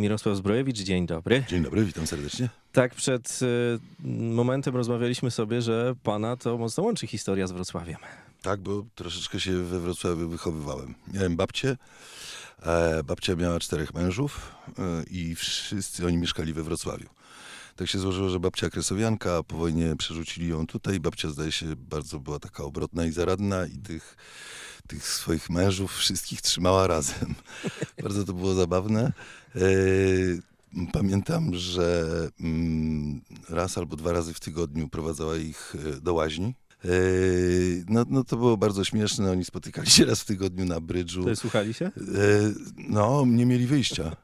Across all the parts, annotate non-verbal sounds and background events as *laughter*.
Mirosław Zbrojewicz, dzień dobry. Dzień dobry, witam serdecznie. Tak przed y, momentem rozmawialiśmy sobie, że pana to mocno łączy historia z Wrocławiem. Tak, bo troszeczkę się we Wrocławiu wychowywałem. Miałem babcię. E, babcia miała czterech mężów e, i wszyscy oni mieszkali we Wrocławiu. Tak się złożyło, że babcia kresowianka, a po wojnie przerzucili ją tutaj. Babcia zdaje się bardzo była taka obrotna i zaradna i tych, tych swoich mężów wszystkich trzymała razem. *laughs* bardzo to było zabawne. E, Pamiętam, że mm, raz albo dwa razy w tygodniu prowadzała ich e, do łaźni. E, No, no to było bardzo śmieszne. Oni spotykali się raz w tygodniu na brydżu. Słuchali się? No, nie mieli wyjścia.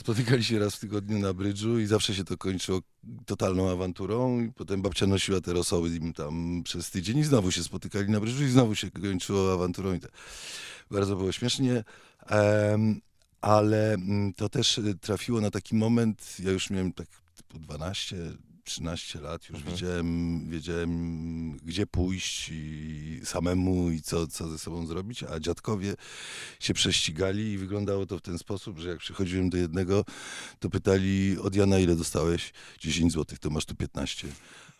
Spotykali się raz w tygodniu na brydżu i zawsze się to kończyło totalną awanturą. I potem babcia nosiła te rosoły im tam przez tydzień i znowu się spotykali na brydżu i znowu się kończyło awanturą. I tak. Bardzo było śmiesznie. Em, ale mm, to też trafiło na taki moment, ja już miałem tak typu 12, 13 lat, już Mhm. wiedziałem, wiedziałem gdzie pójść i samemu i co, co ze sobą zrobić, a dziadkowie się prześcigali i wyglądało to w ten sposób, że jak przychodziłem do jednego, to pytali od Jana ile dostałeś? 10 złotych, to masz tu 15.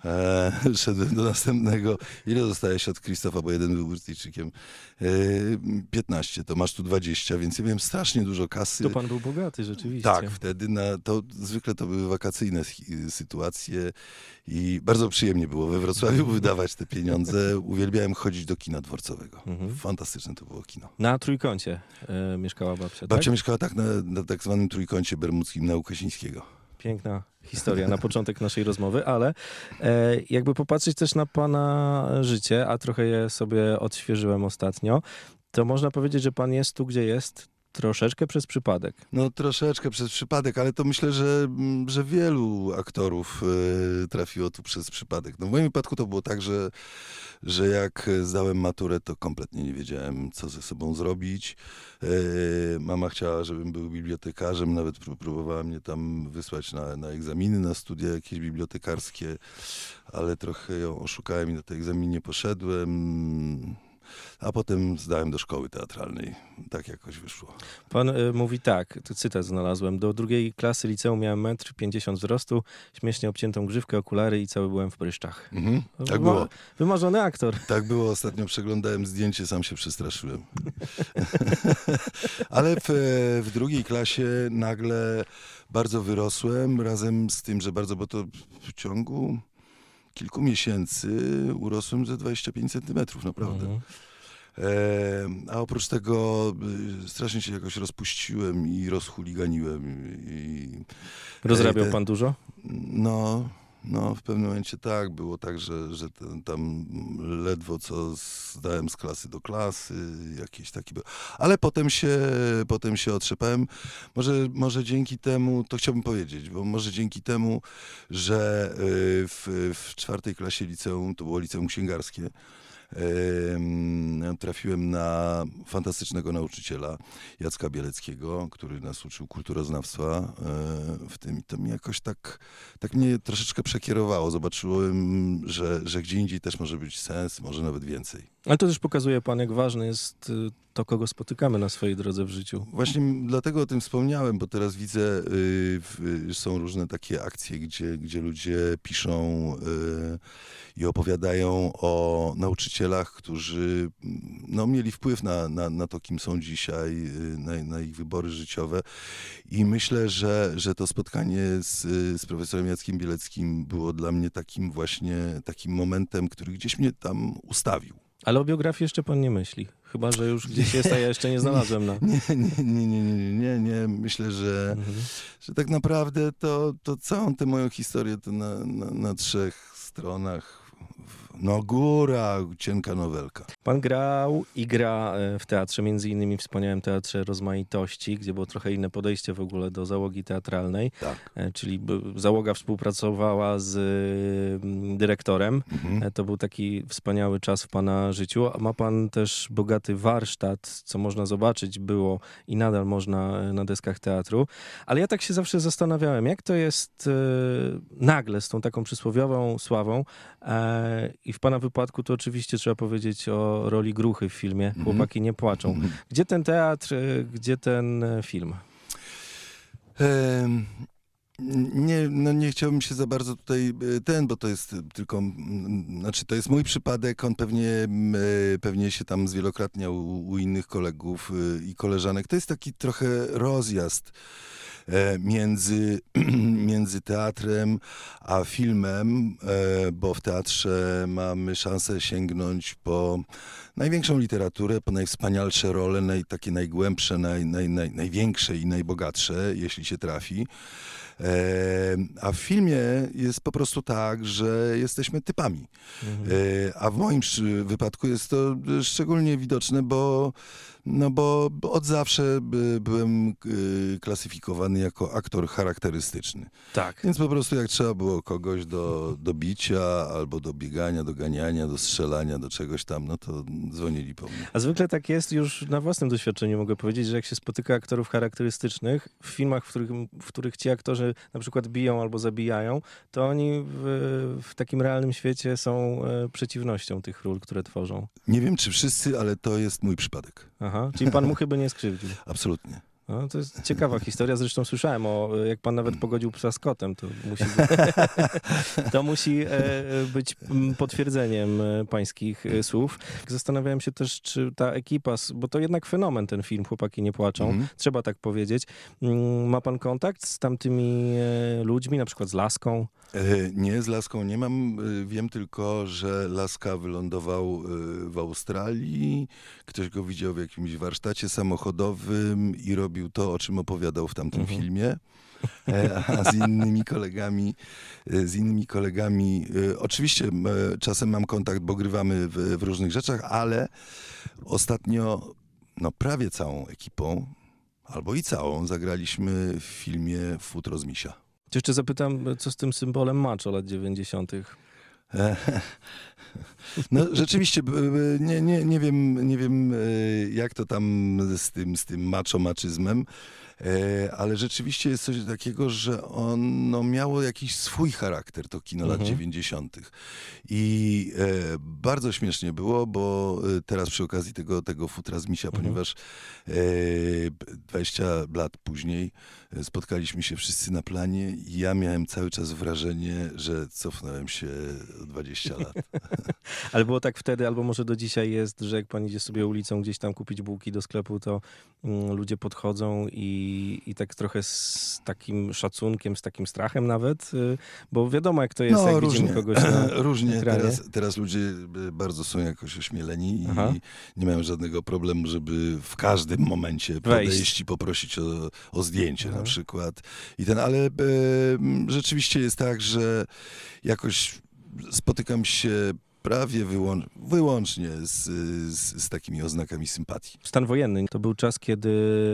E, *laughs* szedłem do następnego. Ile dostałeś od Krzysztofa, bo jeden był Brytyjczykiem? E, 15, to masz tu 20, więc ja miałem strasznie dużo kasy. To pan był bogaty rzeczywiście. Tak, wtedy na, to zwykle to były wakacyjne sytuacje i bardzo przyjemnie było we Wrocławiu wydawać te pieniądze. Uwielbiałem chodzić do kina dworcowego. Mhm. Fantastyczne to było kino. Na trójkącie e, mieszkała babcia, Babcia tak? mieszkała tak na, na tak zwanym trójkącie bermudzkim na Łukasińskiego. Piękna historia na początek naszej rozmowy, ale e, jakby popatrzeć też na pana życie, a trochę je sobie odświeżyłem ostatnio, to można powiedzieć, że pan jest tu, gdzie jest troszeczkę przez przypadek. No troszeczkę przez przypadek, ale to myślę, że, mm, że wielu aktorów e, trafiło tu przez przypadek. No w moim wypadku to było tak, że, że jak zdałem maturę, to kompletnie nie wiedziałem, co ze sobą zrobić. E, mama chciała, żebym był bibliotekarzem, nawet pró- próbowała mnie tam wysłać na, na egzaminy, na studia jakieś bibliotekarskie, ale trochę ją oszukałem i na te egzaminy nie poszedłem. A potem zdałem do szkoły teatralnej. Tak jakoś wyszło. Pan y, mówi tak, tu cytat znalazłem. Do drugiej klasy liceum miałem 1,50 m wzrostu, śmiesznie obciętą grzywkę, okulary i cały byłem w pryszczach. Mhm, tak Wyma- było. Wymarzony aktor. Tak było, ostatnio przeglądałem zdjęcie, sam się przestraszyłem. *laughs* Ale w, w drugiej klasie nagle bardzo wyrosłem, razem z tym, że bardzo, bo to w ciągu kilku miesięcy urosłem ze 25 centymetrów, naprawdę. Mhm. E, a oprócz tego y, strasznie się jakoś rozpuściłem i rozchuliganiłem. I, Rozrabiał te- pan dużo? no, no, w pewnym momencie tak, było tak, że, że ten, tam ledwo co zdałem z klasy do klasy, jakieś takie były. Ale potem się, potem się otrzepałem. Może, może dzięki temu, to chciałbym powiedzieć, bo może dzięki temu, że y, w, w czwartej klasie liceum, to było liceum księgarskie, trafiłem na fantastycznego nauczyciela Jacka Bieleckiego, który nas uczył kulturoznawstwa e, w tym i to mi jakoś tak, tak mnie troszeczkę przekierowało. Zobaczyłem, że, że gdzie indziej też może być sens, może nawet więcej. Ale to też pokazuje pan, jak ważne jest y, to, kogo spotykamy na swojej drodze w życiu. Właśnie dlatego o tym wspomniałem, bo teraz widzę, y, w, są różne takie akcje, gdzie, gdzie ludzie piszą y, i opowiadają o nauczycielach, którzy no, mieli wpływ na, na, na to, kim są dzisiaj, na, na ich wybory życiowe. I myślę, że, że to spotkanie z, z profesorem Jackiem Bieleckim było dla mnie takim właśnie takim momentem, który gdzieś mnie tam ustawił. Ale o biografii jeszcze pan nie myśli. Chyba, że już gdzieś jest, a ja jeszcze nie znalazłem na... Nie, nie, nie, nie, nie, nie, nie. Myślę, że, Mhm. że tak naprawdę to, to całą tę moją historię to na, na, na trzech stronach. No góra, cienka nowelka. Pan grał i gra e, w teatrze, między innymi w wspaniałym Teatrze Rozmaitości, gdzie było trochę inne podejście w ogóle do załogi teatralnej, Tak. e, czyli załoga współpracowała z mm, dyrektorem. Mhm. E, To był taki wspaniały czas w pana życiu. A Ma pan też bogaty warsztat, co można zobaczyć było i nadal można na deskach teatru. Ale ja tak się zawsze zastanawiałem, jak to jest nagle z tą taką przysłowiową sławą. I w pana wypadku to oczywiście trzeba powiedzieć o roli Gruchy w filmie Mhm. Chłopaki nie płaczą. Mhm. Gdzie ten teatr, e, gdzie ten e, film? Em, Nie, no nie chciałbym się za bardzo tutaj e, ten, bo to jest tylko, znaczy to jest mój przypadek, on pewnie, pewnie się tam zwielokrotniał u, u innych kolegów i koleżanek. To jest taki trochę rozjazd między, *clears throat* między teatrem a filmem, e, bo w teatrze mamy szansę sięgnąć po największą literaturę, po najwspanialsze role, naj, takie najgłębsze, naj, naj, naj, największe i najbogatsze, jeśli się trafi. A w filmie jest po prostu tak, że jesteśmy typami. Mhm. A w moim wypadku jest to szczególnie widoczne, bo, no bo, od zawsze by, byłem e, klasyfikowany jako aktor charakterystyczny. Tak. Więc po prostu jak trzeba było kogoś do, do bicia, albo do biegania, do ganiania, do strzelania, do czegoś tam, no to dzwonili po mnie. A zwykle tak jest już na własnym doświadczeniu mogę powiedzieć, że jak się spotyka aktorów charakterystycznych w filmach, w których, w których ci aktorzy na przykład biją albo zabijają, to oni w, w takim realnym świecie są e, przeciwnością tych ról, które tworzą. Nie wiem, czy wszyscy, ale to jest mój przypadek. Aha, czyli pan mu chyba nie skrzywdził. *laughs* Absolutnie. No, to jest ciekawa historia. Zresztą słyszałem o, jak pan nawet pogodził psa z kotem, to musi, *laughs* to musi e, być potwierdzeniem e, pańskich e, słów. Zastanawiałem się też, czy ta ekipa, bo to jednak fenomen ten film, Chłopaki nie płaczą, Mhm. trzeba tak powiedzieć. Mm, Ma pan kontakt z tamtymi ludźmi, na przykład z Laską? Nie, z Laską nie mam. Wiem tylko, że Laska wylądował w Australii. Ktoś go widział w jakimś warsztacie samochodowym i robił to, o czym opowiadał w tamtym Mhm. filmie. E, A z innymi kolegami, e, z innymi kolegami, e, oczywiście czasem mam kontakt, bo grywamy w, w różnych rzeczach, ale ostatnio, no prawie całą ekipą, albo i całą, zagraliśmy w filmie Futro z Misia. Jeszcze zapytam, co z tym symbolem macho lat 90. No rzeczywiście, nie, nie, nie wiem, nie wiem e, jak to tam z tym, z tym macho-maczyzmem, e, ale rzeczywiście jest coś takiego, że ono miało jakiś swój charakter, to kino lat Mhm. 90. I e, bardzo śmiesznie było, bo teraz przy okazji tego, tego futra z misia, Mhm. ponieważ e, 20 lat później spotkaliśmy się wszyscy na planie i ja miałem cały czas wrażenie, że cofnąłem się o 20 lat. *laughs* *laughs* Ale było tak wtedy, albo może do dzisiaj jest, że jak pan idzie sobie ulicą gdzieś tam kupić bułki do sklepu, to mm, ludzie podchodzą i, i tak trochę z takim szacunkiem, z takim strachem nawet, y, bo wiadomo jak to jest, jak widzimy kogoś na *clears throat* różnie. ekranie. Teraz, teraz ludzie y, bardzo są jakoś ośmieleni Aha. i nie mają żadnego problemu, żeby w każdym momencie podejść i poprosić o, o zdjęcie Aha. na przykład. I ten, ale e, rzeczywiście jest tak, że jakoś spotykam się prawie wyłą- wyłącznie z, z, z takimi oznakami sympatii. Stan wojenny to był czas, kiedy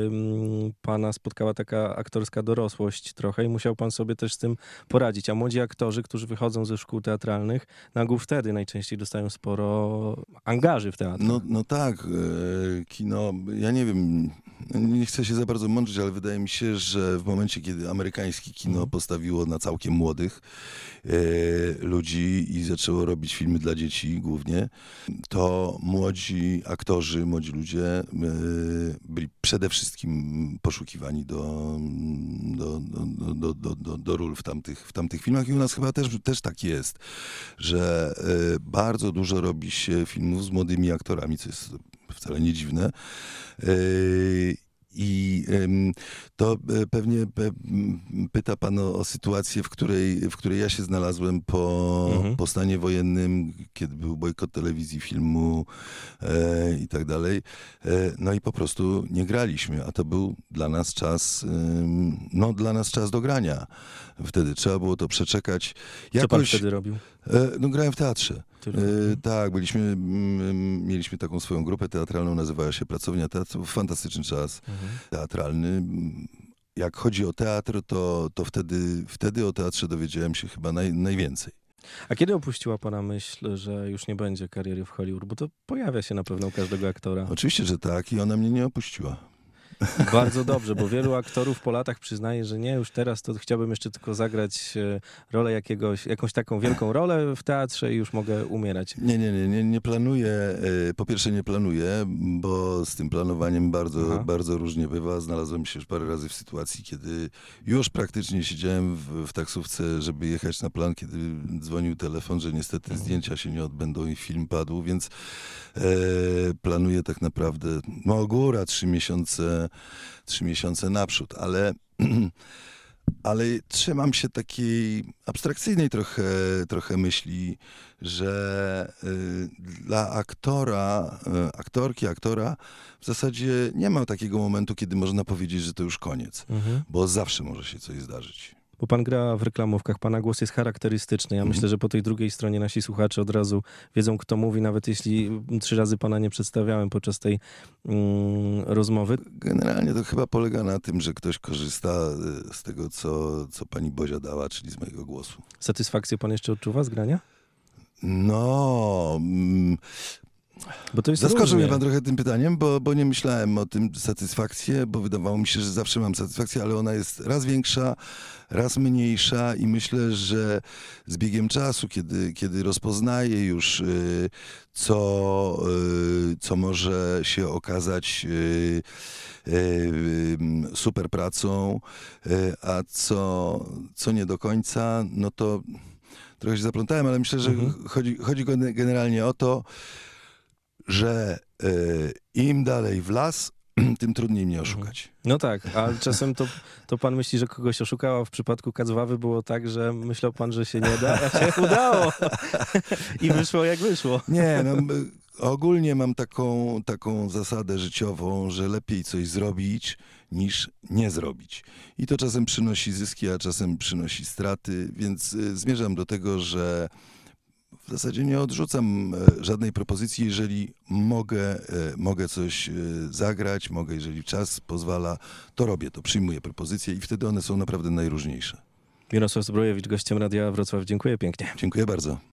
mm, pana spotkała taka aktorska dorosłość trochę i musiał pan sobie też z tym poradzić. A młodzi aktorzy, którzy wychodzą ze szkół teatralnych, na ogół wtedy najczęściej dostają sporo angaży w teatr. No, no tak, e, kino, ja nie wiem, nie chcę się za bardzo mądrzyć, ale wydaje mi się, że w momencie, kiedy amerykańskie kino Mhm. postawiło na całkiem młodych e, ludzi i zaczęło robić filmy dla dzieci głównie, to młodzi aktorzy, młodzi ludzie e, byli przede wszystkim poszukiwani do, do, do, do, do, do, ról w tamtych, w tamtych filmach i u nas chyba też, też tak jest, że e, bardzo dużo robi się filmów z młodymi aktorami, co jest wcale nie dziwne. I to e, pewnie pyta pan o, o sytuację, w której, w której ja się znalazłem po, Mhm. po stanie wojennym, kiedy był bojkot telewizji, filmu e, i tak dalej. E, no i po prostu nie graliśmy, a to był dla nas czas, no dla nas czas do grania. Wtedy trzeba było to przeczekać. Co pan Jakoś, wtedy robił? e, no grałem w teatrze. E, tak, byliśmy, mm, mieliśmy taką swoją grupę teatralną, nazywała się Pracownia Teatru. Fantastyczny czas Mhm. teatralny. Mm, Jak chodzi o teatr, to, to wtedy, wtedy o teatrze dowiedziałem się chyba naj, najwięcej. A kiedy opuściła pana myśl, że już nie będzie kariery w Hollywood? Bo to pojawia się na pewno u każdego aktora. Oczywiście, że tak i ona mnie nie opuściła. *laughs* Bardzo dobrze, bo wielu aktorów po latach przyznaje, że nie, już teraz to chciałbym jeszcze tylko zagrać e, rolę jakiegoś, jakąś taką wielką rolę w teatrze i już mogę umierać. Nie, nie, nie, nie, nie planuję. e, Po pierwsze nie planuję, bo z tym planowaniem bardzo, Aha. bardzo różnie bywa. Znalazłem się już parę razy w sytuacji, kiedy już praktycznie siedziałem w, w taksówce, żeby jechać na plan, kiedy dzwonił telefon, że niestety Mhm. zdjęcia się nie odbędą i film padł, więc e, planuję tak naprawdę, no góra trzy miesiące, trzy miesiące naprzód, ale *clears throat* ale trzymam się takiej abstrakcyjnej trochę, trochę myśli, że y, dla aktora, y, aktorki, aktora w zasadzie nie ma takiego momentu, kiedy można powiedzieć, że to już koniec, Mhm. bo zawsze może się coś zdarzyć. Bo pan gra w reklamówkach, pana głos jest charakterystyczny. Ja Mhm. myślę, że po tej drugiej stronie nasi słuchacze od razu wiedzą, kto mówi, nawet jeśli trzy razy pana nie przedstawiałem podczas tej mm, rozmowy. Generalnie to chyba polega na tym, że ktoś korzysta y, z tego, co, co pani Bozia dała, czyli z mojego głosu. Satysfakcję pan jeszcze odczuwa z grania? No, Zaskoczył różnie. mnie pan trochę tym pytaniem, bo, bo nie myślałem o tym satysfakcję, bo wydawało mi się, że zawsze mam satysfakcję, ale ona jest raz większa, raz mniejsza i myślę, że z biegiem czasu, kiedy, kiedy rozpoznaję już, y, co, y, co może się okazać y, super pracą, a co, co nie do końca, no to trochę się zaplątałem, ale myślę, że Mhm. chodzi, chodzi gen- generalnie o to, że y, im dalej w las, *clears throat* tym trudniej mnie oszukać. No tak, a czasem to, to pan myśli, że kogoś oszukała. W przypadku Kacwawy było tak, że myślał pan, że się nie da, a się *laughs* udało. I wyszło jak wyszło. Nie, no, ogólnie mam taką, taką zasadę życiową, że lepiej coś zrobić niż nie zrobić. I to czasem przynosi zyski, a czasem przynosi straty, więc y, zmierzam do tego, że w zasadzie nie odrzucam e, żadnej propozycji, jeżeli mogę, e, mogę coś e, zagrać, mogę, jeżeli czas pozwala, to robię to, przyjmuję propozycje i wtedy one są naprawdę najróżniejsze. Mirosław Zbrojewicz, gościem Radia Wrocław. Dziękuję pięknie. Dziękuję bardzo.